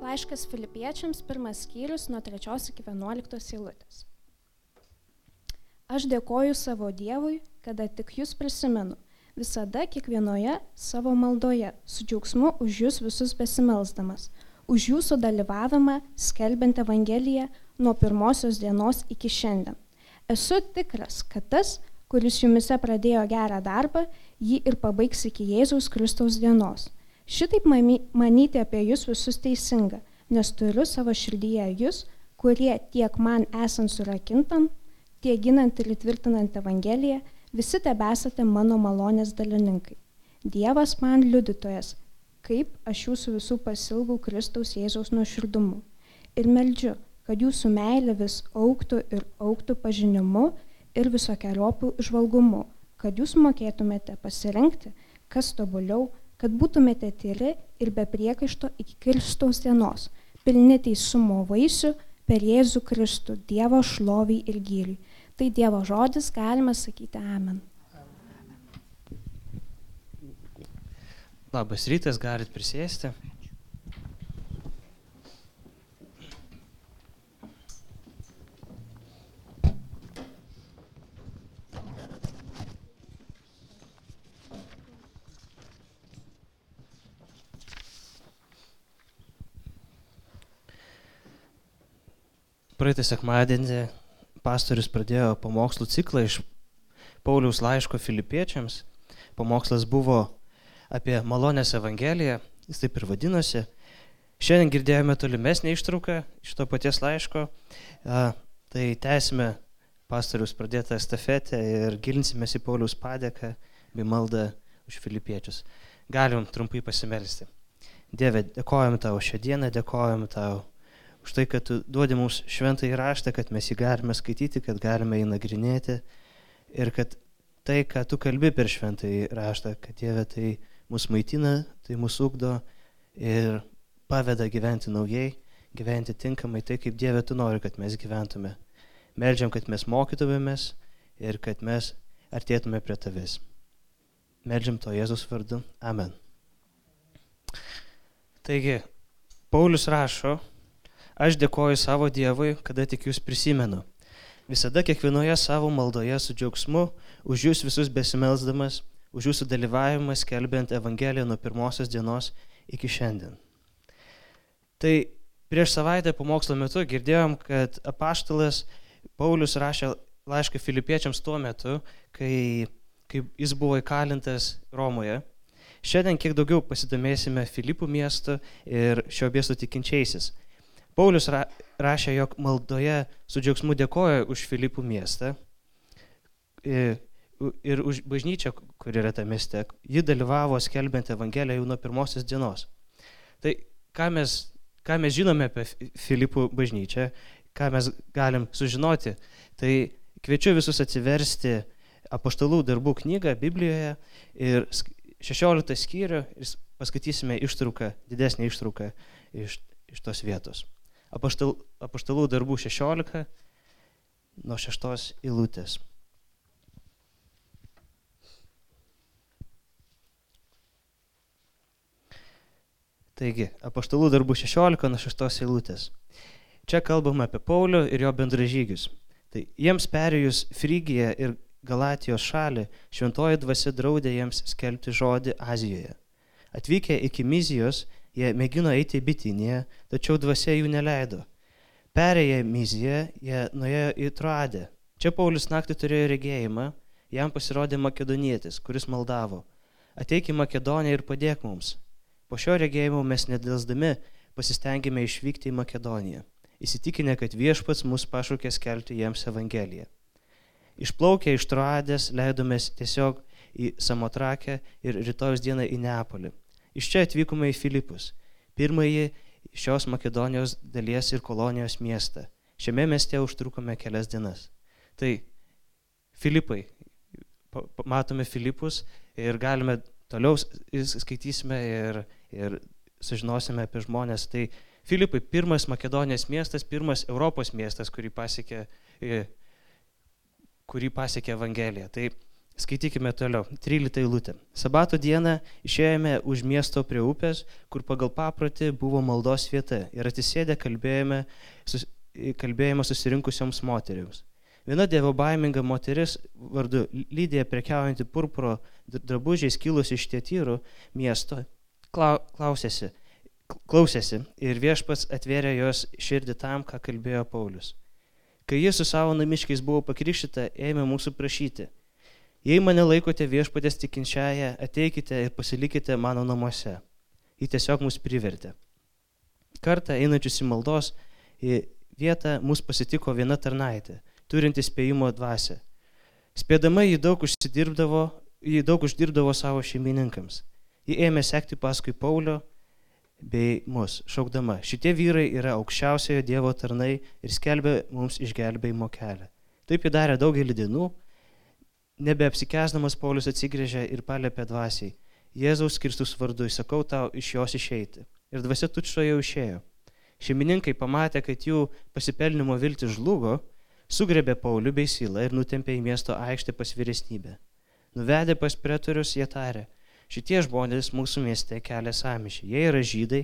Laiškas Filipiečiams, pirmas skyrius nuo 3 iki 11 eilutės. Aš dėkoju savo Dievui, kada tik jūs prisimenu, visada kiekvienoje savo maldoje, su džiaugsmu už jūs visus besimelsdamas, už jūsų dalyvavimą skelbiant Evangeliją nuo pirmosios dienos iki šiandien. Esu tikras, kad tas, kuris jumise pradėjo gerą darbą, jį ir pabaigs iki Jėzaus Kristaus dienos. Šitaip manyti apie jūs visus teisinga, nes turiu savo širdyje jūs, kurie tiek man esant surakintam, tiek ginant ir įtvirtinant Evangeliją, visi tebesate mano malonės dalininkai. Dievas man liudytojas, kaip aš jūsų visų pasilgau Kristaus Jėzaus nuoširdumu. Ir meldžiu, kad jūsų meilė vis auktų ir auktų pažinimu ir visokiojopų išvalgumu, kad jūs mokėtumėte pasirinkti, kas tobuliau kad būtumėte tyri ir be priekaišto iki Kristaus dienos, pilni teisumo vaisių per Jėzų Kristų, Dievo šloviai ir gyriui. Tai Dievo žodis, galima sakyti Amen. Labas rytas, galit prisėsti. Praeitą sekmadienį pastorius pradėjo pamokslų ciklą iš Pauliaus laiško filipiečiams. Pamokslas buvo apie malonės evangeliją, jis taip ir vadinosi. Šiandien girdėjome tolimesnį ištrauką iš to paties laiško. Tai tęsime pastorius pradėtą estafetę ir gilinsimės į Pauliaus padėką bei maldą už filipiečius. Galim trumpai pasimelsti. Dieve, dėkojom tau šią dieną, dėkojom tau už tai, kad tu duodi mums šventą įraštą, kad mes jį galime skaityti, kad galime jį nagrinėti ir kad tai, ką tu kalbi per šventą įraštą, kad Dieve tai mus maitina, tai mus ugdo ir paveda gyventi naujai, gyventi tinkamai tai, kaip Dieve tu nori, kad mes gyventume. Meldžiam, kad mes mokytumėmės ir kad mes artėtume prie tavęs. Meldžiam to Jėzus vardu. Amen. Taigi, Paulius rašo, Aš dėkoju savo Dievui, kada tik jūs prisimenu. Visada kiekvienoje savo maldoje su džiaugsmu, už jūs visus besimelsdamas, už jūsų dalyvavimą skelbiant Evangeliją nuo pirmosios dienos iki šiandien. Tai prieš savaitę pamokslo metu girdėjom, kad apaštalas Paulius rašė laišką filipiečiams tuo metu, kai, kai jis buvo įkalintas Romoje. Šiandien kiek daugiau pasidomėsime Filipų miestu ir šio miesto tikinčiaisis. Paulius ra, rašė, jog maldoje su džiaugsmu dėkoja už Filipų miestą ir, ir už bažnyčią, kur yra ta mieste. Ji dalyvavo skelbiant Evangeliją jau nuo pirmosios dienos. Tai ką mes, ką mes žinome apie Filipų bažnyčią, ką mes galim sužinoti, tai kviečiu visus atsiversti apaštalų darbų knygą Biblijoje ir 16 skyrių ir paskaitysime ištrauką, didesnį ištrauką iš, iš tos vietos apaštal, apaštalų darbų 16 nuo 6 eilutės. Taigi, apaštalų darbų 16 nuo 6 eilutės. Čia kalbama apie Paulių ir jo bendražygius. Tai jiems perėjus Frygiją ir Galatijos šalį, šventoji dvasia draudė jiems skelbti žodį Azijoje. Atvykę iki Mizijos, Jie mėgino eiti į bitinėje, tačiau dvasia jų neleido. Perėję Miziją, jie nuėjo į Troadę. Čia Paulius naktį turėjo regėjimą, jam pasirodė makedonietis, kuris maldavo. Ateik į Makedoniją ir padėk mums. Po šio regėjimo mes nedėlsdami pasistengėme išvykti į Makedoniją, įsitikinę, kad viešpats mus pašaukė skelbti jiems Evangeliją. Išplaukę iš Troadės leidomės tiesiog į Samotrakę ir rytojus dieną į Neapolį. Iš čia atvykome į Filipus, pirmąjį šios Makedonijos dalies ir kolonijos miestą. Šiame mieste užtrukome kelias dienas. Tai Filipai, matome Filipus ir galime toliau skaitysime ir, ir sužinosime apie žmonės. Tai Filipai, pirmas Makedonijos miestas, pirmas Europos miestas, kurį pasiekė, kurį pasiekė Evangelija. Tai Skaitykime toliau. 13 eilutė. Sabato dieną išėjome už miesto prie upės, kur pagal paprotį buvo maldos vieta ir atsisėdę kalbėjome, sus, kalbėjome susirinkusioms moteriams. Viena dievo baiminga moteris vardu Lydija prekiaujanti purpuro drabužiais kilusi iš Tietyrų miesto klausėsi, klausėsi ir viešpats atvėrė jos širdį tam, ką kalbėjo Paulius. Kai jis su savo namiškiais buvo pakrikštyta, ėmė mūsų prašyti – Jei mane laikote viešpatės tikinčiają, ateikite ir pasilikite mano namuose. Ji tiesiog mus privertė. Kartą einančius į maldos į vietą mus pasitiko viena tarnaitė, turinti spėjimo dvasę. Spėdama jį daug užsidirbdavo, jį daug uždirbdavo savo šeimininkams. Ji ėmė sekti paskui Paulio bei mus, šaukdama, šitie vyrai yra aukščiausiojo Dievo tarnai ir skelbia mums išgelbėjimo kelią. Taip jį darė daugelį dienų Nebeapsikesdamas Paulius atsigrėžė ir palėpė dvasiai. Jėzaus Kristus vardu įsakau tau iš jos išeiti. Ir dvasia tučto jau išėjo. Šeimininkai pamatė, kad jų pasipelnimo viltis žlugo, sugrebė Paulių bei Silą ir nutempė į miesto aikštę pas vyresnybę. Nuvedę pas pretorius, jie tarė, šitie žmonės mūsų mieste kelia samišį. Jie yra žydai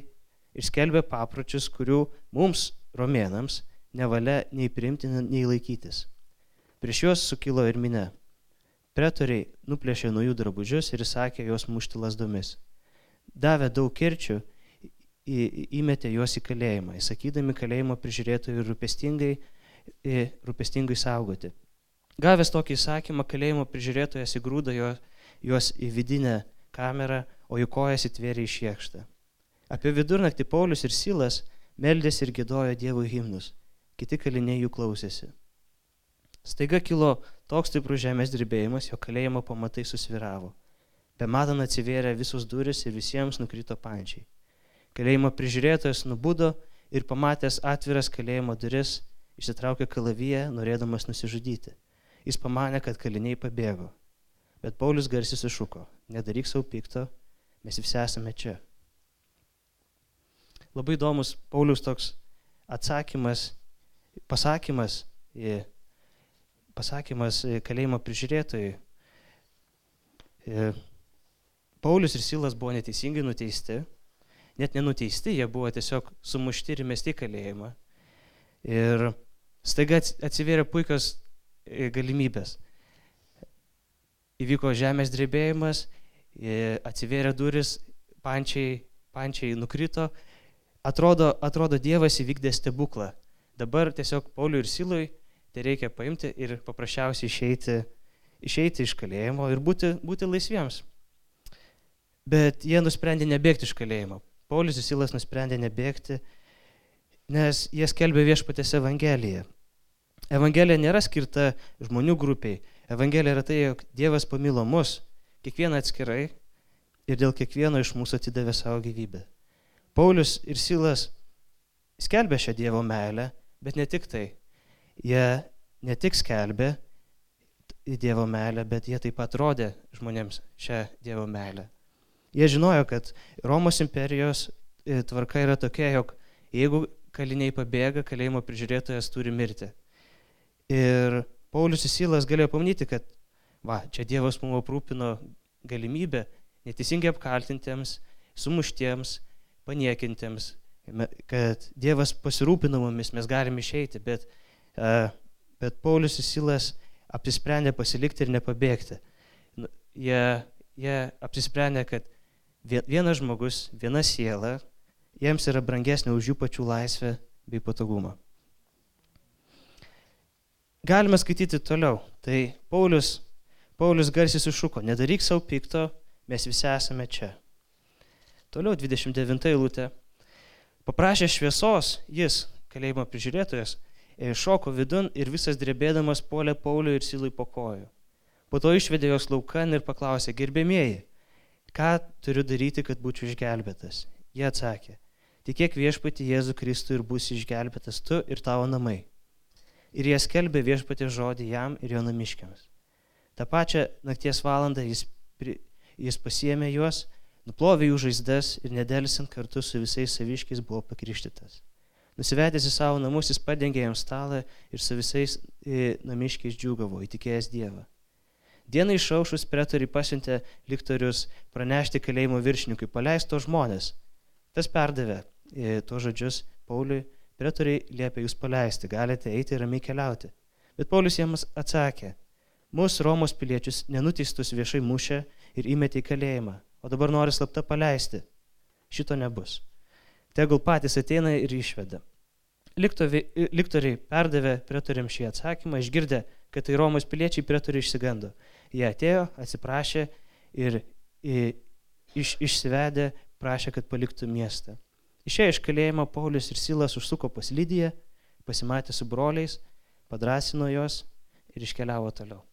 ir skelbia papročius, kurių mums, romėnams, nevalia nei primti, nei laikytis. Prieš juos sukilo ir minė. Pretoriai nuplėšė nuo jų drabužius ir įsakė juos mušti lasdomis. Davė daug kirčių, įmetė juos į kalėjimą, įsakydami kalėjimo prižiūrėtojui rūpestingai, rūpestingai saugoti. Gavęs tokį įsakymą, kalėjimo prižiūrėtojas įgrūdo juos į vidinę kamerą, o jų kojas įtvėrė į šiekštą. Apie vidurnaktį Paulius ir Silas meldėsi ir gėdojo Dievų himnus, kiti kaliniai jų klausėsi. Staiga kilo toks stiprus žemės drebėjimas, jo kalėjimo pamatai susviravo. Bematant atsivėrė visos duris ir visiems nukrito pančiai. Kalėjimo prižiūrėtojas nubudo ir pamatęs atviras kalėjimo duris, išsitraukė kalaviją, norėdamas nusižudyti. Jis pamanė, kad kaliniai pabėgo. Bet Paulius garsiai sušuko, nedaryk savo pikto, mes visi esame čia. Labai įdomus Paulius toks atsakymas, pasakymas į pasakymas e, kalėjimo prižiūrėtojui. E, Paulius ir Silas buvo neteisingai nuteisti, net nenuteisti, jie buvo tiesiog sumušti ir mesti kalėjimą. Ir staiga atsivėrė puikios e, galimybės. Įvyko žemės drebėjimas, atsivėrė duris, pančiai, pančiai nukrito. Atrodo, atrodo, Dievas įvykdė stebuklą. Dabar tiesiog Pauliui ir Silui tai reikia paimti ir paprasčiausiai išeiti, išeiti iš kalėjimo ir būti, būti laisviems. Bet jie nusprendė nebėgti iš kalėjimo. Paulius ir Silas nusprendė nebėgti, nes jie skelbė viešpatės Evangeliją. Evangelija nėra skirta žmonių grupiai. Evangelija yra tai, jog Dievas pamilo mus, kiekvieną atskirai ir dėl kiekvieno iš mūsų atidavė savo gyvybę. Paulius ir Silas skelbė šią Dievo meilę, bet ne tik tai jie ne tik skelbė Dievo meilę, bet jie taip pat rodė žmonėms šią Dievo meilę. Jie žinojo, kad Romos imperijos e, tvarka yra tokia, jog jeigu kaliniai pabėga, kalėjimo prižiūrėtojas turi mirti. Ir Paulius Įsilas galėjo pamanyti, kad va, čia Dievas mums aprūpino galimybę neteisingai apkaltintiems, sumuštiems, paniekintiems, kad Dievas pasirūpino mumis, mes galime išeiti, bet bet Paulius ir Silas apsisprendė pasilikti ir nepabėgti. Nu, jie, jie apsisprendė, kad vienas žmogus, viena siela, jiems yra brangesnė už jų pačių laisvę bei patogumą. Galime skaityti toliau. Tai Paulius, Paulius garsiai sušuko, nedaryk savo pikto, mes visi esame čia. Toliau 29 eilutė. Paprašė šviesos jis, kalėjimo prižiūrėtojas, šoko vidun ir visas drebėdamas polė Pauliui ir Silui po kojų. Po to išvedė jos laukan ir paklausė, gerbėmieji, ką turiu daryti, kad būčiau išgelbėtas? Jie atsakė, tikėk viešpati Jėzų Kristų ir būsi išgelbėtas tu ir tavo namai. Ir jie skelbė viešpatį žodį jam ir jo namiškiams. Ta pačią nakties valandą jis, pri, jis pasiemė juos, nuplovė jų žaizdas ir nedėlisant kartu su visais saviškiais buvo pakrikštytas. Nusivedęs į savo namus, jis padengė jam stalą ir su visais e, namiškiais džiugavo, įtikėjęs Dievą. Dieną išaušus pretoriai pasiuntė liktorius pranešti kalėjimo viršininkui, paleisto žmonės. Tas perdavė e, tuos žodžius Pauliui, pretoriai liepia jūs paleisti, galite eiti ir ramiai keliauti. Bet Paulius jiems atsakė, mūsų Romos piliečius nenuteistus viešai mušė ir įmetė į kalėjimą, o dabar nori slapta paleisti. Šito nebus. Tegul patys ateina ir išveda. Liktoriai perdavė pretoriam šį atsakymą, išgirdę, kad tai Romos piliečiai pretoriai išsigando. Jie atėjo, atsiprašė ir iš, išsivedė, prašė, kad paliktų miestą. Išėję iš kalėjimo, Paulius ir Silas užsuko pas Lydiją, pasimatė su broliais, padrasino juos ir iškeliavo toliau.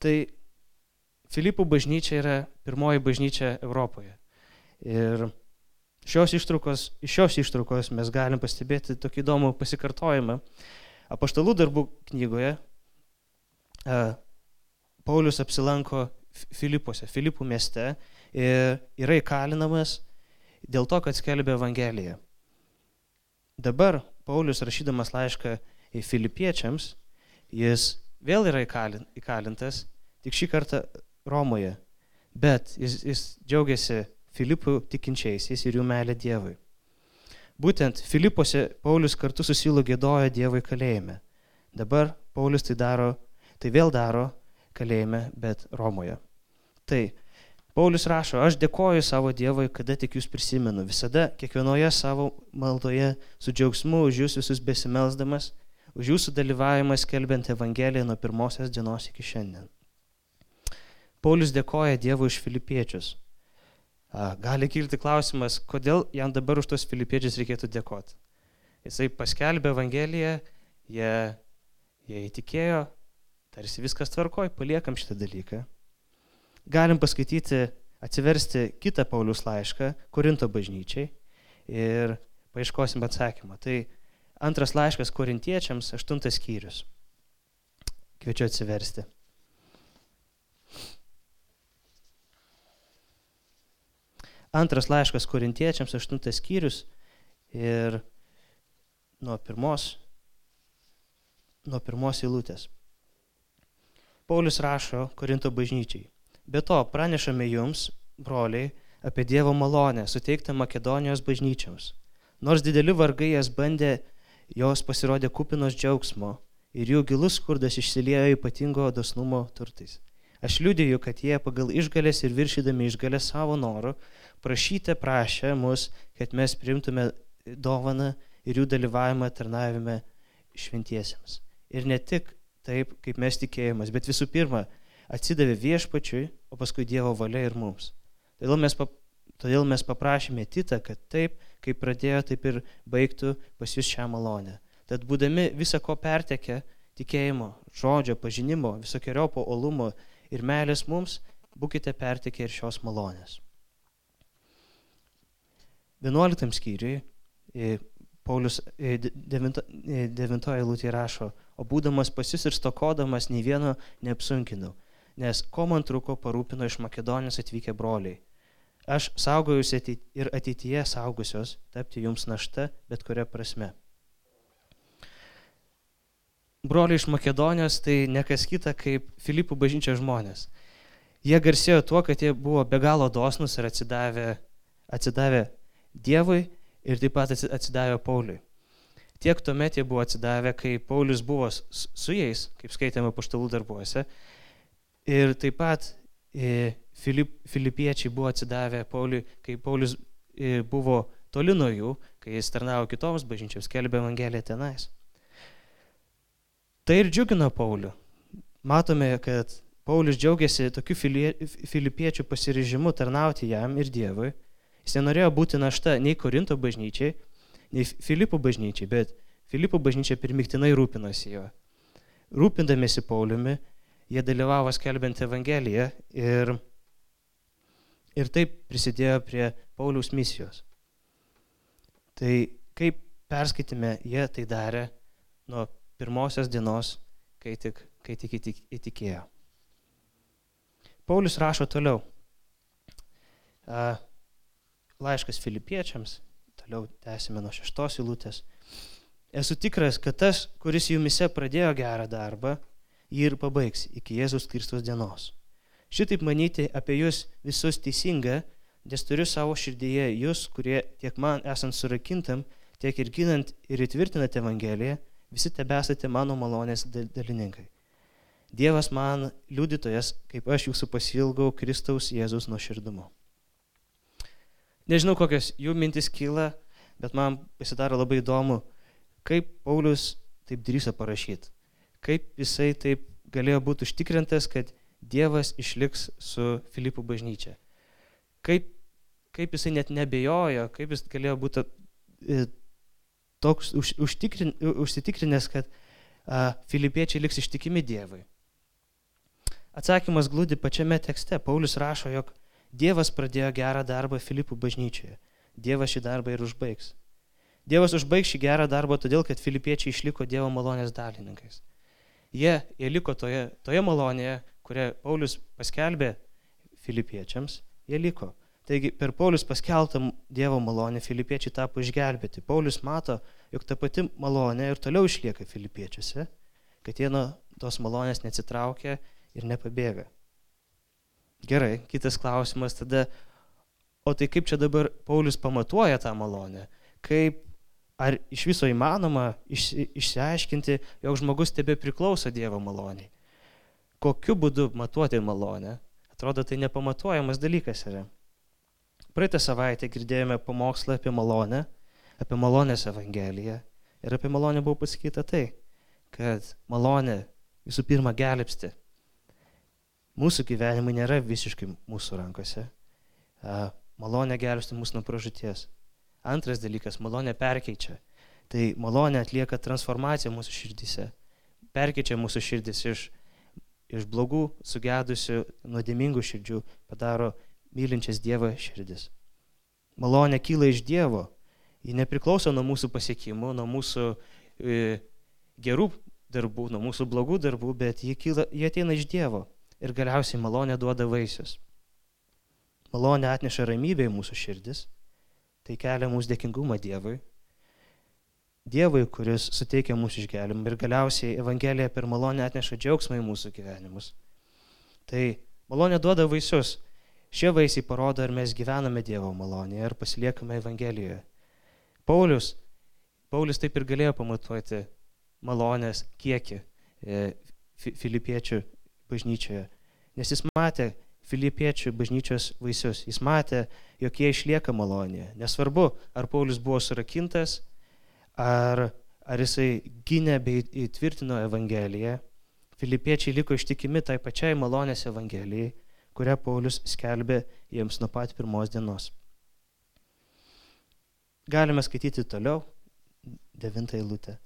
Tai Filipų bažnyčia yra pirmoji bažnyčia Europoje. Ir šios ištraukos, iš šios ištraukos mes galim pastebėti tokį įdomų pasikartojimą. Apaštalų darbų knygoje Paulius apsilanko Filipuose, Filipų mieste ir yra įkalinamas dėl to, kad skelbė Evangeliją. Dabar Paulius rašydamas laišką filipiečiams, jis vėl yra įkalintas, tik šį kartą Romoje, bet jis, jis džiaugiasi Filipų tikinčiaisiais ir jų meilė Dievui. Būtent Filipuose Paulius kartu su Silu gėdojo Dievui kalėjime. Dabar Paulius tai daro, tai vėl daro kalėjime, bet Romoje. Tai Paulius rašo, aš dėkoju savo Dievui, kada tik jūs prisimenu, visada, kiekvienoje savo maldoje, su džiaugsmu už jūs visus besimelsdamas, už jūsų dalyvavimą skelbiant Evangeliją nuo pirmosios dienos iki šiandien. Paulius dėkoja Dievui už filipiečius. Gali kilti klausimas, kodėl jam dabar už tos filipiečius reikėtų dėkoti. Jisai paskelbė Evangeliją, jie, jie įtikėjo, tarsi viskas tvarkoj, paliekam šitą dalyką. Galim paskaityti, atsiversti kitą Paulius laišką Korinto bažnyčiai ir paieškosim atsakymą. Tai antras laiškas korintiečiams, aštuntas skyrius. Kviečiu atsiversti. Antras laiškas korintiečiams, aštuntas skyrius ir nuo pirmos, nuo pirmos eilutės. Paulius rašo Korinto bažnyčiai. Be to, pranešame jums, broliai, apie Dievo malonę suteiktą Makedonijos bažnyčiams. Nors dideli vargai jas bandė, jos pasirodė kupinos džiaugsmo ir jų gilus skurdas išsiliejo ypatingo dosnumo turtais. Aš liudiju, kad jie pagal išgalės ir viršydami išgalę savo norų prašyti prašė mus, kad mes priimtume dovaną ir jų dalyvavimą tarnavime šventiesiems. Ir ne tik taip, kaip mes tikėjimas, bet visų pirma, atsidavė viešpačiui, o paskui Dievo valia ir mums. Todėl mes, pap, todėl mes paprašėme Titą, kad taip, kaip pradėjo, taip ir baigtų pas jūs šią malonę. Tad būdami visą ko pertekę tikėjimo, žodžio, pažinimo, visokiojopo olumo ir meilės mums, būkite pertekę ir šios malonės. 11 skyriui e, Paulius 9 e, eilutė rašo, o būdamas pas jūs ir stokodamas nei vieno neapsunkinau, nes ko man truko parūpino iš Makedonijos atvykę broliai. Aš saugojusi ir ateityje saugusios tapti jums našta bet kuria prasme. Broliai iš Makedonijos tai nekas kita kaip Filipų bažnyčios žmonės. Jie garsėjo tuo, kad jie buvo be galo dosnus ir atsidavę, atsidavę Dievui ir taip pat atsidavę Pauliui. Tiek tuomet jie buvo atsidavę, kai Paulius buvo su jais, kaip skaitėme paštalų darbuose. Ir taip pat e, Filip, filipiečiai buvo atsidavę Pauliui, kai Paulius e, buvo toli nuo jų, kai jis tarnavo kitoms bažnyčioms, kelbė Evangeliją tenais. Tai ir džiugino Paulių. Matome, kad Paulius džiaugiasi tokiu filipiečių pasiryžimu tarnauti jam ir Dievui Jis nenorėjo būti našta nei Korinto bažnyčiai, nei Filipų bažnyčiai, bet Filipų bažnyčia pirmiktinai rūpinosi juo. Rūpindamėsi Pauliumi, jie dalyvavo skelbiant Evangeliją ir, ir taip prisidėjo prie Pauliaus misijos. Tai kaip perskaitime, jie tai darė nuo pirmosios dienos, kai tik, kai tik įtikėjo. Paulius rašo toliau laiškas filipiečiams, toliau tęsime nuo šeštos įlūtės. Esu tikras, kad tas, kuris jumise pradėjo gerą darbą, jį ir pabaigs iki Jėzus Kristus dienos. Šitaip manyti apie jūs visus teisinga, nes turiu savo širdyje jūs, kurie tiek man esant surakintam, tiek ir ginant ir įtvirtinant Evangeliją, visi tebesate mano malonės dalininkai. Dievas man liudytojas, kaip aš jūsų pasilgau Kristaus Jėzus nuoširdumu. Nežinau, kokios jų mintis kyla, bet man pasidaro labai įdomu, kaip Paulius taip drįso parašyti. Kaip jisai taip galėjo būti užtikrintas, kad Dievas išliks su Filipų bažnyčia. Kaip, kaip jisai net nebejojo, kaip jis galėjo būti e, toks už, užtikrin, užsitikrinęs, kad a, filipiečiai liks ištikimi Dievui. Atsakymas glūdi pačiame tekste. Paulius rašo, jog Dievas pradėjo gerą darbą Filipų bažnyčioje. Dievas šį darbą ir užbaigs. Dievas užbaigs šį gerą darbą todėl, kad filipiečiai išliko Dievo malonės dalininkais. Jie, jie liko toje, toje malonėje, kurią Paulius paskelbė filipiečiams, jie liko. Taigi per Paulius paskeltą Dievo malonę filipiečiai tapo išgelbėti. Paulius mato, jog ta pati malonė ir toliau išlieka filipiečiuose, kad jie nuo tos malonės neatsitraukia ir nepabėga. Gerai, kitas klausimas tada, o tai kaip čia dabar Paulius pamatuoja tą malonę? Kaip, ar iš viso įmanoma iš, išsiaiškinti, jog žmogus tebe priklauso Dievo maloniai? Kokiu būdu matuoti malonę? Atrodo, tai nepamatuojamas dalykas yra. Praeitą savaitę girdėjome pamokslą apie malonę, apie malonės evangeliją ir apie malonę buvo pasakyta tai, kad malonė visų pirma gelbsti, Mūsų gyvenimai nėra visiškai mūsų rankose. Malonė gelbsti mus nuo pražūties. Antras dalykas - malonė perkeičia. Tai malonė atlieka transformaciją mūsų širdyse. Perkeičia mūsų širdis iš, iš blogų, sugedusių, nuodėmingų širdžių, padaro mylinčias Dievą širdis. Malonė kyla iš Dievo. Ji nepriklauso nuo mūsų pasiekimų, nuo mūsų e, gerų darbų, nuo mūsų blogų darbų, bet ji, kyla, ji ateina iš Dievo ir galiausiai malonė duoda vaisius. Malonė atneša ramybę į mūsų širdis, tai kelia mūsų dėkingumą Dievui. Dievui, kuris suteikia mūsų išgelimą ir galiausiai Evangelija per malonę atneša džiaugsmą į mūsų gyvenimus. Tai malonė duoda vaisius. Šie vaisiai parodo, ar mes gyvename Dievo malonėje, ar pasiliekame Evangelijoje. Paulius, Paulius taip ir galėjo pamatuoti malonės kiekį e, filipiečių bažnyčioje. Nes jis matė filipiečių bažnyčios vaisius. Jis matė, jog jie išlieka malonėje. Nesvarbu, ar Paulius buvo surakintas, ar, ar jisai gynė bei įtvirtino Evangeliją. Filipiečiai liko ištikimi tai pačiai malonės Evangelijai, kurią Paulius skelbė jiems nuo pat pirmos dienos. Galime skaityti toliau, devintą eilutę.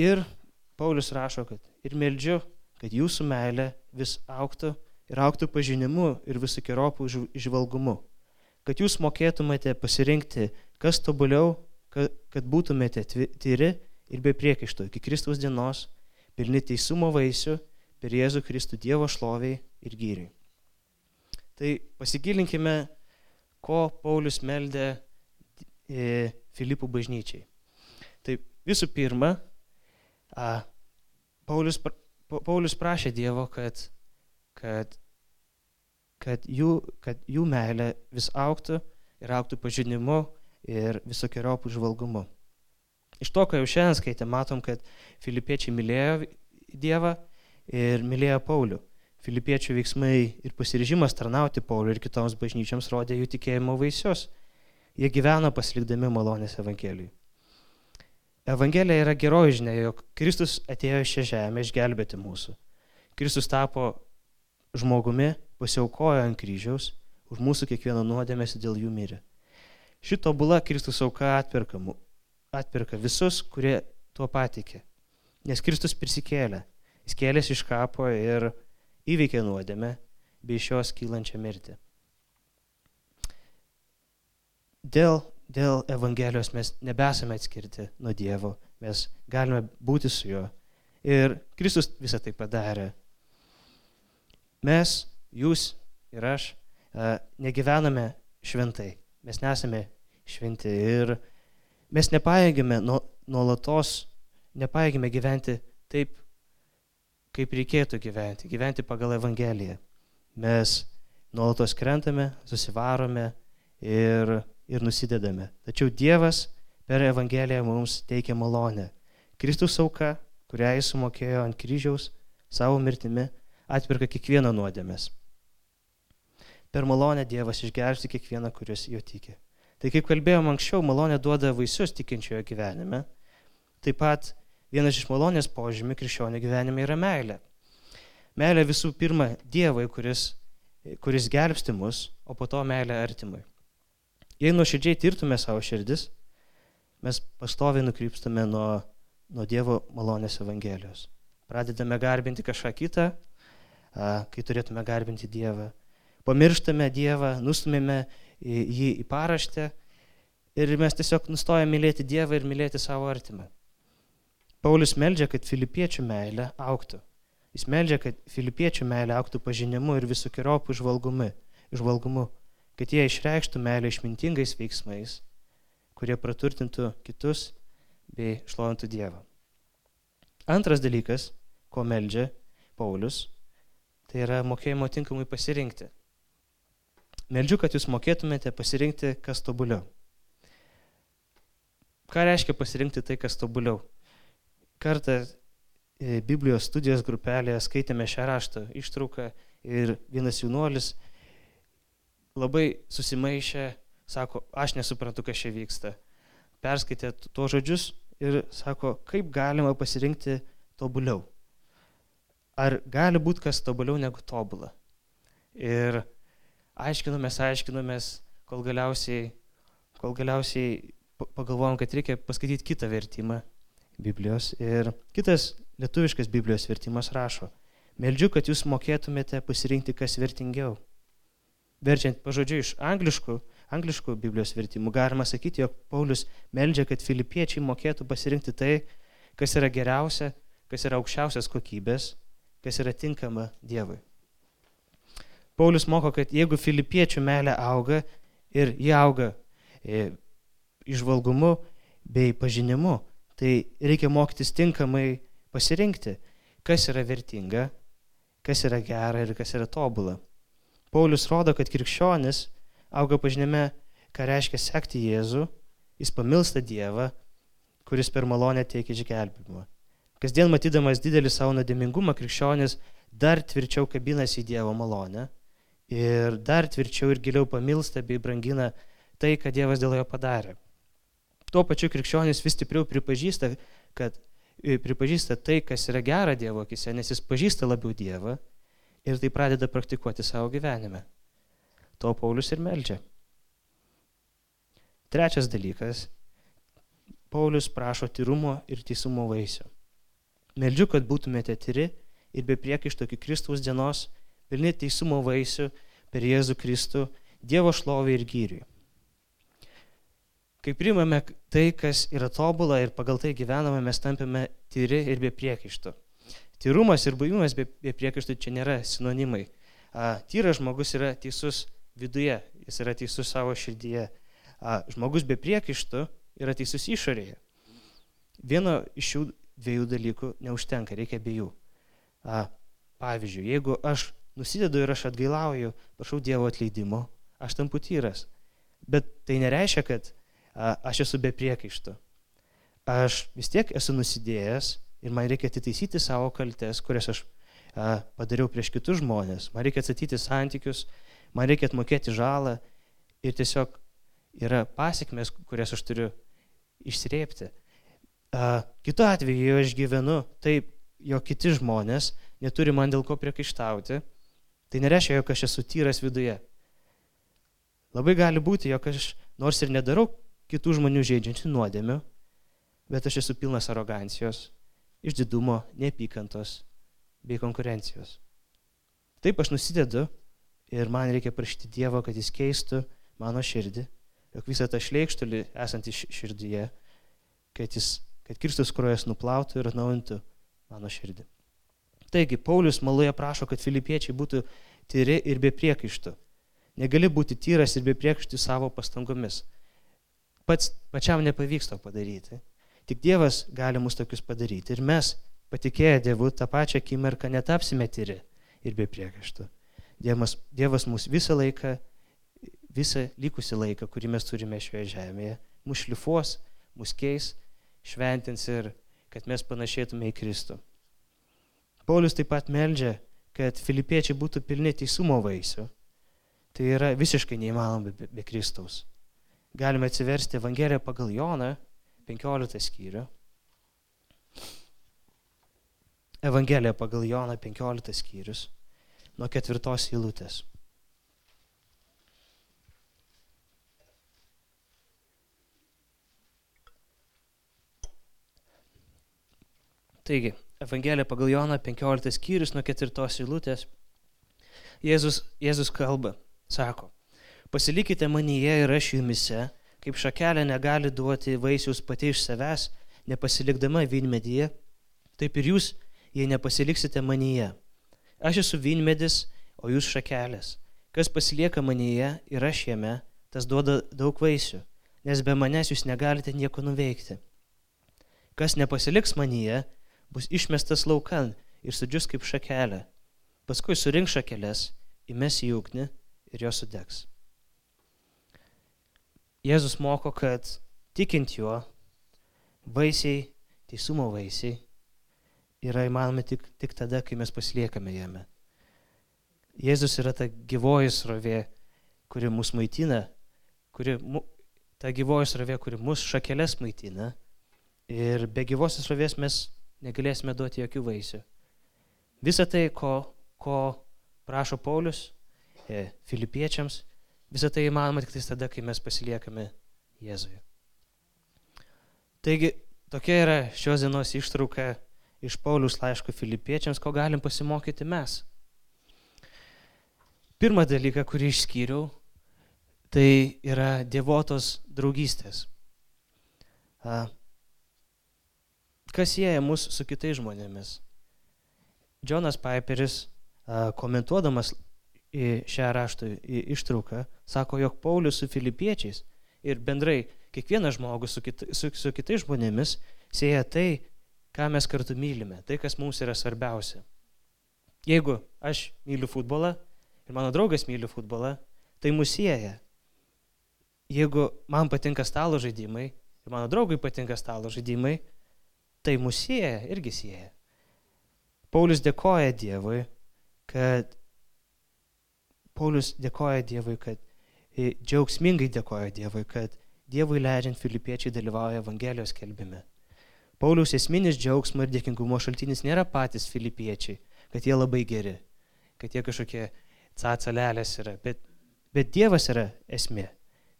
Ir Paulius rašo, kad ir meldžiu, kad jūsų meilė vis auktų ir auktų pažinimu ir visokiojopu išvalgumu. Kad jūs mokėtumėte pasirinkti, kas tobuliau, kad, būtumėte tyri ir be priekaišto iki Kristaus dienos, pilni teisumo vaisių per Jėzų Kristų Dievo šloviai ir gyriai. Tai pasigilinkime, ko Paulius meldė e, Filipų bažnyčiai. Tai visų pirma, Paulius, Paulius prašė Dievo, kad, kad, kad, jų, kad jų meilė vis auktų ir auktų pažinimu ir visokiojopų žvalgumu. Iš to, ką jau šiandien skaitė, matom, kad filipiečiai mylėjo Dievą ir mylėjo Paulių. Filipiečių veiksmai ir pasiryžimas tarnauti Pauliui ir kitoms bažnyčiams rodė jų tikėjimo vaisius. Jie gyveno pasilikdami malonės Evangelijai. Evangelija yra geroji žinia, jog Kristus atėjo į šią žemę išgelbėti mūsų. Kristus tapo žmogumi, pasiaukojo ant kryžiaus, už mūsų kiekvieno nuodėmės dėl jų mirė. Šito bula Kristus auka atperka, atperka visus, kurie tuo patikė. Nes Kristus prisikėlė. Jis kėlėsi iš kapo ir įveikė nuodėmę bei iš jos kylančią mirtį. Dėl dėl Evangelijos mes nebesame atskirti nuo Dievo, mes galime būti su juo. Ir Kristus visą tai padarė. Mes, jūs ir aš, negyvename šventai, mes nesame šventi ir mes nepaėgėme nuolatos nepaėgime gyventi taip, kaip reikėtų gyventi, gyventi pagal Evangeliją. Mes nuolatos krentame, susivarome ir, ir nusidedame. Tačiau Dievas per Evangeliją mums teikia malonę. Kristus auka, kurią jis sumokėjo ant kryžiaus savo mirtimi, atpirka kiekvieną nuodėmės. Per malonę Dievas išgelbsti kiekvieną, kuris jo tiki. Tai kaip kalbėjom anksčiau, malonė duoda vaisius tikinčiojo gyvenime. Taip pat vienas iš malonės požymių krikščionio gyvenime yra meilė. Meilė visų pirma Dievui, kuris, kuris gelbsti mus, o po to meilė artimui. Jei nuoširdžiai tirtume savo širdis, mes pastoviai nukrypstame nuo, nuo Dievo malonės Evangelijos. Pradedame garbinti kažką kitą, kai turėtume garbinti Dievą. Pamirštame Dievą, nustumėme jį į paraštę ir mes tiesiog nustojame mylėti Dievą ir mylėti savo artimą. Paulius meldžia, kad filipiečių meilė auktų. Jis meldžia, kad filipiečių meilė auktų pažinimu ir visokiojopų išvalgumu, kad jie išreikštų meilę išmintingais veiksmais, kurie praturtintų kitus bei šlovintų Dievą. Antras dalykas, ko meldžia Paulius, Tai yra mokėjimo tinkamai pasirinkti. Meldžiu, kad jūs mokėtumėte pasirinkti, kas tobuliau. Ką reiškia pasirinkti tai, kas tobuliau? Kartą e, Biblijos studijos grupelėje skaitėme šią raštą ištrauką ir vienas jaunuolis labai susimaišė, sako, aš nesuprantu, kas čia vyksta. Perskaitė tuos žodžius ir sako, kaip galima pasirinkti tobuliau ar gali būti kas tobuliau negu tobula. Ir aiškinomės, aiškinomės, kol galiausiai, kol galiausiai pagalvojom, kad reikia paskaityti kitą vertimą Biblijos. Ir kitas lietuviškas Biblijos vertimas rašo, meldžiu, kad jūs mokėtumėte pasirinkti, kas vertingiau. Verčiant pažodžiu iš angliškų, angliškų Biblijos vertimų, galima sakyti, jog Paulius meldžia, kad filipiečiai mokėtų pasirinkti tai, kas yra geriausia, kas yra aukščiausias kokybės kas yra tinkama Dievui. Paulius moko, kad jeigu filipiečių meilė auga ir jie auga e, išvalgumu bei pažinimu, tai reikia mokytis tinkamai pasirinkti, kas yra vertinga, kas yra gera ir kas yra tobula. Paulius rodo, kad krikščionis auga pažinime, ką reiškia sekti Jėzų, jis pamilsta Dievą, kuris per malonę teikia išgelbimą. Kasdien matydamas didelį savo nuodėmingumą, krikščionis dar tvirčiau kabinasi į Dievo malonę ir dar tvirčiau ir giliau pamilsta bei brangina tai, ką Dievas dėl jo padarė. Tuo pačiu krikščionis vis stipriau pripažįsta, kad e, pripažįsta tai, kas yra gera Dievo akise, nes jis pažįsta labiau Dievą ir tai pradeda praktikuoti savo gyvenime. To Paulius ir meldžia. Trečias dalykas. Paulius prašo tyrumo ir teisumo vaisių. Meldžiu, kad būtumėte tyri ir be priekaišto iki Kristaus dienos, pilni teisumo vaisių per Jėzų Kristų, Dievo šlovė ir gyriui. Kai primame tai, kas yra tobula ir pagal tai gyvename, mes tampame tyri ir be priekaišto. Tyrumas ir buvimas be, be priekaišto čia nėra sinonimai. Tyras žmogus yra teisus viduje, jis yra teisus savo širdyje. A, žmogus be priekaišto yra teisus išorėje. Vieno iš šių dviejų dalykų neužtenka, reikia abiejų. A, pavyzdžiui, jeigu aš nusidedu ir aš atgailauju, prašau Dievo atleidimo, aš tampu tyras. Bet tai nereiškia, kad a, aš esu be priekaištų. Aš vis tiek esu nusidėjęs ir man reikia atitaisyti savo kaltes, kurias aš a, padariau prieš kitus žmonės. Man reikia atsakyti santykius, man reikia atmokėti žalą ir tiesiog yra pasiekmes, kurias aš turiu išsrėpti. Kitu atveju, aš gyvenu taip, jog kiti žmonės neturi man dėl ko priekaištauti, tai nereiškia, jog aš esu tyras viduje. Labai gali būti, jog aš nors ir nedarau kitų žmonių žaidžiančių nuodėmių, bet aš esu pilnas arogancijos, išdidumo, neapykantos bei konkurencijos. Taip aš nusidedu ir man reikia prašyti Dievo, kad jis keistų mano širdį, jog visą tą šleikštulį esantį širdyje, kad jis kad Kristus kruojas nuplautų ir atnaujintų mano širdį. Taigi, Paulius maloje prašo, kad filipiečiai būtų tyri ir be priekaištų. Negali būti tyras ir be priekaištų savo pastangomis. Pats pačiam nepavyks to padaryti. Tik Dievas gali mus tokius padaryti. Ir mes, patikėję Dievu, tą pačią akimirką netapsime tyri ir be priekaištų. Dievas, dievas mus visą laiką, visą likusį laiką, kurį mes turime šioje žemėje, mus šlifuos, mus keis, šventins ir kad mes panašėtume į Kristų. Paulius taip pat meldžia, kad filipiečiai būtų pilni teisumo vaisių. Tai yra visiškai neįmanoma be, be Kristaus. Galime atsiversti Evangeliją pagal Joną, 15 skyrių. Evangelija pagal Joną 15 skyrius, nuo ketvirtos eilutės. Taigi, Evangelija pagal Joną 15 skyrius nuo 4 eilutės. Jėzus, Jėzus kalba, sako, pasilikite manyje ir aš jumise, kaip šakelė negali duoti vaisius pati iš savęs, nepasilikdama vynmedyje, taip ir jūs, jei nepasiliksite manyje. Aš esu vynmedis, o jūs šakelės. Kas pasilieka manyje ir aš jame, tas duoda daug vaisių, nes be manęs jūs negalite nieko nuveikti. Kas nepasiliks manyje, bus išmestas laukan ir sudžius kaip šakelė. Paskui surink šakelės, įmes į ugnį ir jos sudegs. Jėzus moko, kad tikint juo, vaisiai, teisumo vaisiai yra įmanomi tik, tik tada, kai mes pasiliekame jame. Jėzus yra ta gyvoji srovė, kuri mus maitina, kuri, ta gyvoji srovė, kuri mus šakelės maitina. Ir be gyvosios srovės mes negalėsime duoti jokių vaisių. Visą tai, ko, ko prašo Paulius e, filipiečiams, visą tai įmanoma tik tada, kai mes pasiliekame Jėzuje. Taigi, tokia yra šios dienos ištrauka iš Paulius laiško filipiečiams, ko galim pasimokyti mes. Pirmą dalyką, kurį išskyriau, tai yra dievotos draugystės. Kas sieja mus su kitais žmonėmis? Džonas Piperis, komentuodamas šią rašto ištrauką, sako, jog Paulius su filipiečiais ir bendrai kiekvienas žmogus su, kita, su, su kitais žmonėmis sieja tai, ką mes kartu mylime, tai, kas mums yra svarbiausia. Jeigu aš myliu futbolą ir mano draugas myli futbolą, tai mus sieja. Jeigu man patinka stalo žaidimai ir mano draugui patinka stalo žaidimai, tai mus sieja, irgi sieja. Paulius dėkoja Dievui, kad Paulius dėkoja Dievui, kad džiaugsmingai dėkoja Dievui, kad Dievui leidžiant filipiečiai dalyvauja Evangelijos kelbime. Pauliaus esminis džiaugsmo ir dėkingumo šaltinis nėra patys filipiečiai, kad jie labai geri, kad jie kažkokie cacalelės yra, bet, bet Dievas yra esmė.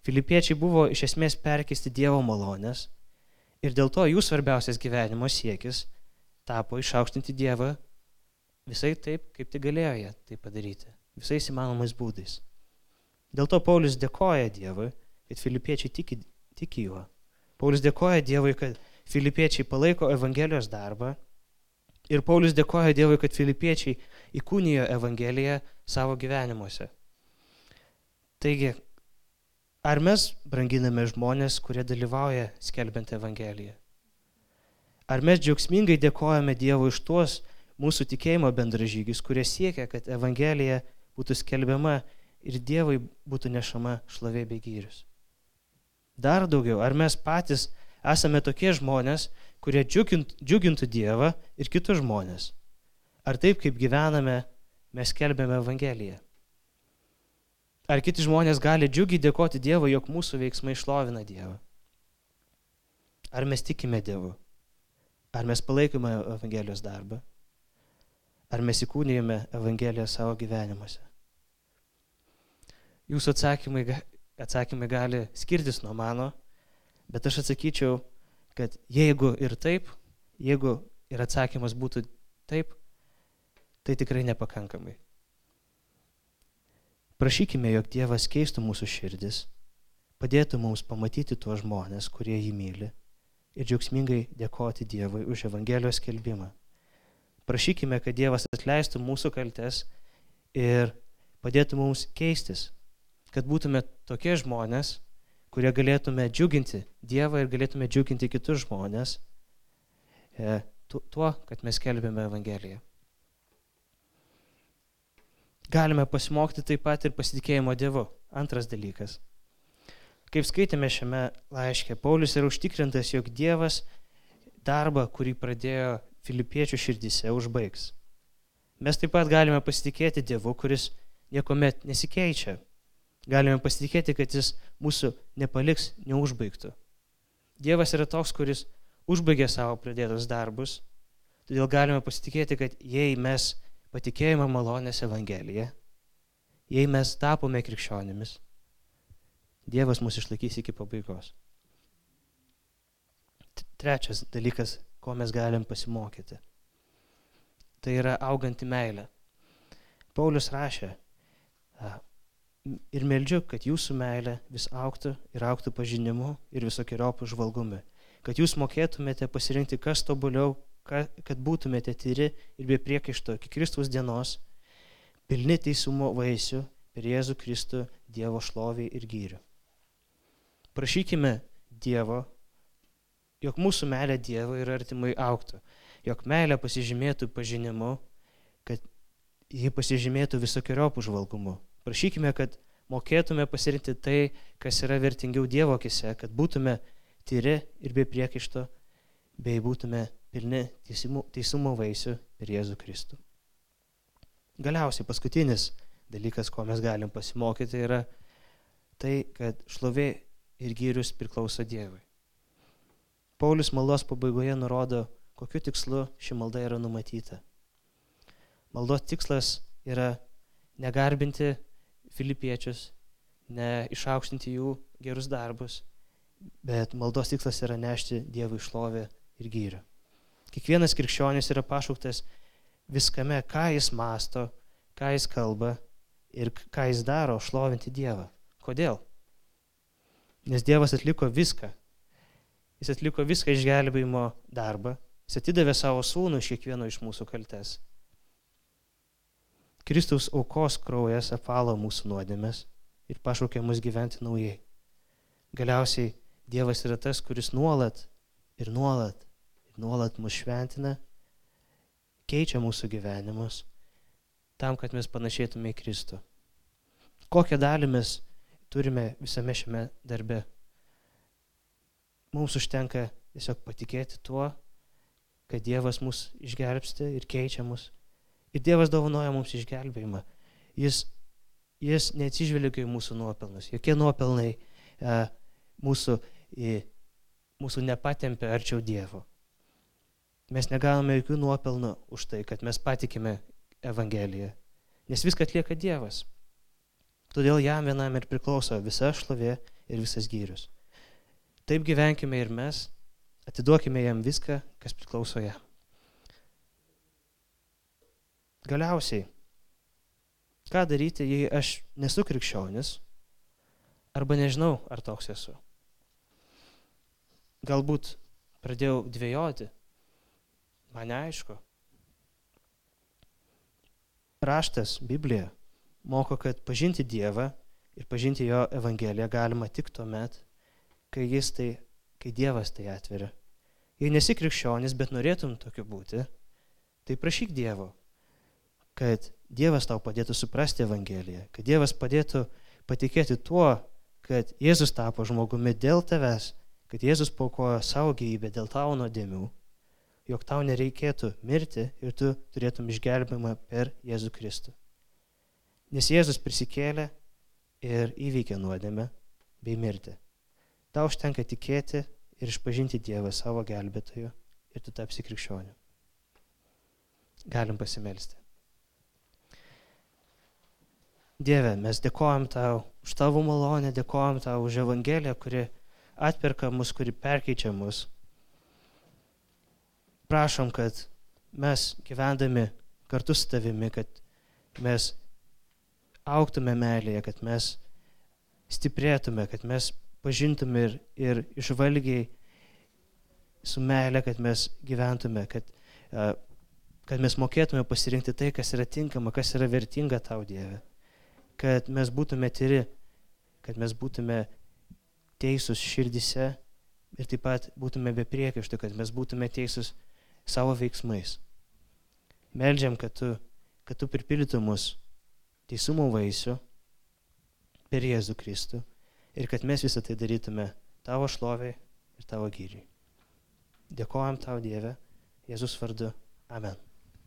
Filipiečiai buvo iš esmės perkesti Dievo malonės Ir dėl to jų svarbiausias gyvenimo siekis tapo išaukštinti Dievą visai taip, kaip tik galėjo jie tai padaryti, visais įmanomais būdais. Dėl to Paulius dėkoja Dievui, kad filipiečiai tiki, tiki juo. Paulius dėkoja Dievui, kad filipiečiai palaiko Evangelijos darbą. Ir Paulius dėkoja Dievui, kad filipiečiai įkūnijo Evangeliją savo gyvenimuose. Taigi, Ar mes branginame žmonės, kurie dalyvauja skelbiant Evangeliją? Ar mes džiaugsmingai dėkojame Dievui iš tuos mūsų tikėjimo bendražygius, kurie siekia, kad Evangelija būtų skelbiama ir Dievui būtų nešama šlovė bei gyrius? Dar daugiau, ar mes patys esame tokie žmonės, kurie džiugintų, Dievą ir kitus žmonės? Ar taip, kaip gyvename, mes skelbiame Evangeliją? Ar kiti žmonės gali džiugiai dėkoti Dievui, jog mūsų veiksmai šlovina Dievą? Ar mes tikime Dievu? Ar mes palaikome Evangelijos darbą? Ar mes įkūnijame Evangeliją savo gyvenimuose? Jūsų atsakymai, atsakymai gali skirtis nuo mano, bet aš atsakyčiau, kad jeigu ir taip, jeigu ir atsakymas būtų taip, tai tikrai nepakankamai. Prašykime, jog Dievas keistų mūsų širdis, padėtų mums pamatyti tuos žmonės, kurie jį myli ir džiaugsmingai dėkoti Dievui už Evangelijos kelbimą. Prašykime, kad Dievas atleistų mūsų kaltes ir padėtų mums keistis, kad būtume tokie žmonės, kurie galėtume džiuginti Dievą ir galėtume džiuginti kitus žmonės e, tuo, kad mes kelbėme Evangeliją. Galime pasimokyti taip pat ir pasitikėjimo Dievu. Antras dalykas. Kaip skaitėme šiame laiške, Paulius yra užtikrintas, jog Dievas darbą, kurį pradėjo filipiečių širdise, užbaigs. Mes taip pat galime pasitikėti Dievu, kuris niekuomet nesikeičia. Galime pasitikėti, kad Jis mūsų nepaliks neužbaigtų. Dievas yra toks, kuris užbaigė savo pradėtus darbus, todėl galime pasitikėti, kad jei mes patikėjome malonės Evangeliją, jei mes tapome krikščionimis, Dievas mus išlaikys iki pabaigos. Trečias dalykas, ko mes galim pasimokyti. Tai yra auganti meilė. Paulius rašė, ir meldžiu, kad jūsų meilė vis auktų ir auktų pažinimu ir visokiojopų žvalgumi, kad jūs mokėtumėte pasirinkti, kas tobuliau, kad būtumėte tyri ir be priekaišto iki Kristus dienos, pilni teisumo vaisių per Jėzų Kristų Dievo šloviai ir gyrių. Prašykime Dievo, jog mūsų meilė Dievui ir artimai auktų, jog meilė pasižymėtų pažinimu, kad ji pasižymėtų visokiojopų žvalgumu. Prašykime, kad mokėtume pasirinkti tai, kas yra vertingiau Dievo akise, kad būtume tyri ir be priekaišto, bei būtume pilni teisumo, teisumo vaisių per Jėzų Kristų. Galiausiai paskutinis dalykas, ko mes galim pasimokyti, yra tai, kad šlovė ir gyrius priklauso Dievui. Paulius maldos pabaigoje nurodo, kokiu tikslu ši malda yra numatyta. Maldos tikslas yra negarbinti filipiečius, neišaukštinti jų gerus darbus, bet maldos tikslas yra nešti Dievui šlovę ir gyrą. Kiekvienas krikščionis yra pašauktas viskame, ką jis masto, ką jis kalba ir ką jis daro, šlovinti Dievą. Kodėl? Nes Dievas atliko viską. Jis atliko viską išgelbėjimo darbą. Jis atidavė savo sūnų iš kiekvieno iš mūsų kaltes. Kristaus aukos kraujas apvalo mūsų nuodėmės ir pašaukia mus gyventi naujai. Galiausiai Dievas yra tas, kuris nuolat ir nuolat ir nuolat mus šventina, keičia mūsų gyvenimus tam, kad mes panašėtume į Kristų. Kokią dalį mes turime visame šiame darbe? Mums užtenka tiesiog patikėti tuo, kad Dievas mus išgelbsti ir keičia mus Ir Dievas dovanoja mums išgelbėjimą. Jis, jis neatsižvelgia į mūsų nuopelnus. Jokie nuopelnai e, mūsų, į, mūsų nepatempia arčiau Dievo. Mes negavome jokių nuopelnų už tai, kad mes patikime Evangeliją. Nes viską atlieka Dievas. Todėl jam vienam ir priklauso visa šlovė ir visas gyrius. Taip gyvenkime ir mes, atiduokime jam viską, kas priklauso jam. Galiausiai, ką daryti, jei aš nesu krikščionis arba nežinau, ar toks esu. Galbūt pradėjau dvėjoti, man neaišku. Raštas, Biblija, moko, kad pažinti Dievą ir pažinti Jo Evangeliją galima tik tuo met, kai, tai, kai Dievas tai atveria. Jei nesi krikščionis, bet norėtum tokiu būti, tai prašyk Dievo, kad Dievas tau padėtų suprasti Evangeliją, kad Dievas padėtų patikėti tuo, kad Jėzus tapo žmogumi dėl tavęs, kad Jėzus paukojo savo gyvybę dėl tavo nuodėmių, jog tau nereikėtų mirti ir tu turėtum išgelbimą per Jėzų Kristų. Nes Jėzus prisikėlė ir įveikė nuodėmę bei mirtį. Tau užtenka tikėti ir išpažinti Dievą savo gelbėtoju ir tu tapsi krikščioniu. Galim pasimelsti. Dieve, mes dėkojam tau už tavo malonę, dėkojam tau už Evangeliją, kuri atperka mus, kuri perkeičia mus. Prašom, kad mes gyvendami kartu su tavimi, kad mes auktume meilėje, kad mes stiprėtume, kad mes pažintume ir, ir išvalgiai su meilė, kad mes gyventume, kad, kad mes mokėtume pasirinkti tai, kas yra tinkama, kas yra vertinga tau, Dieve kad mes būtume tyri, kad mes būtume teisūs širdise ir taip pat būtume be priekaištų, kad mes būtume teisūs savo veiksmais. Meldžiam, kad tu, kad tu pripildytum mus teisumo vaisių per Jėzų Kristų ir kad mes visą tai darytume tavo šloviai ir tavo gyriui. Dėkojam tau Dieve, Jėzus vardu. Amen.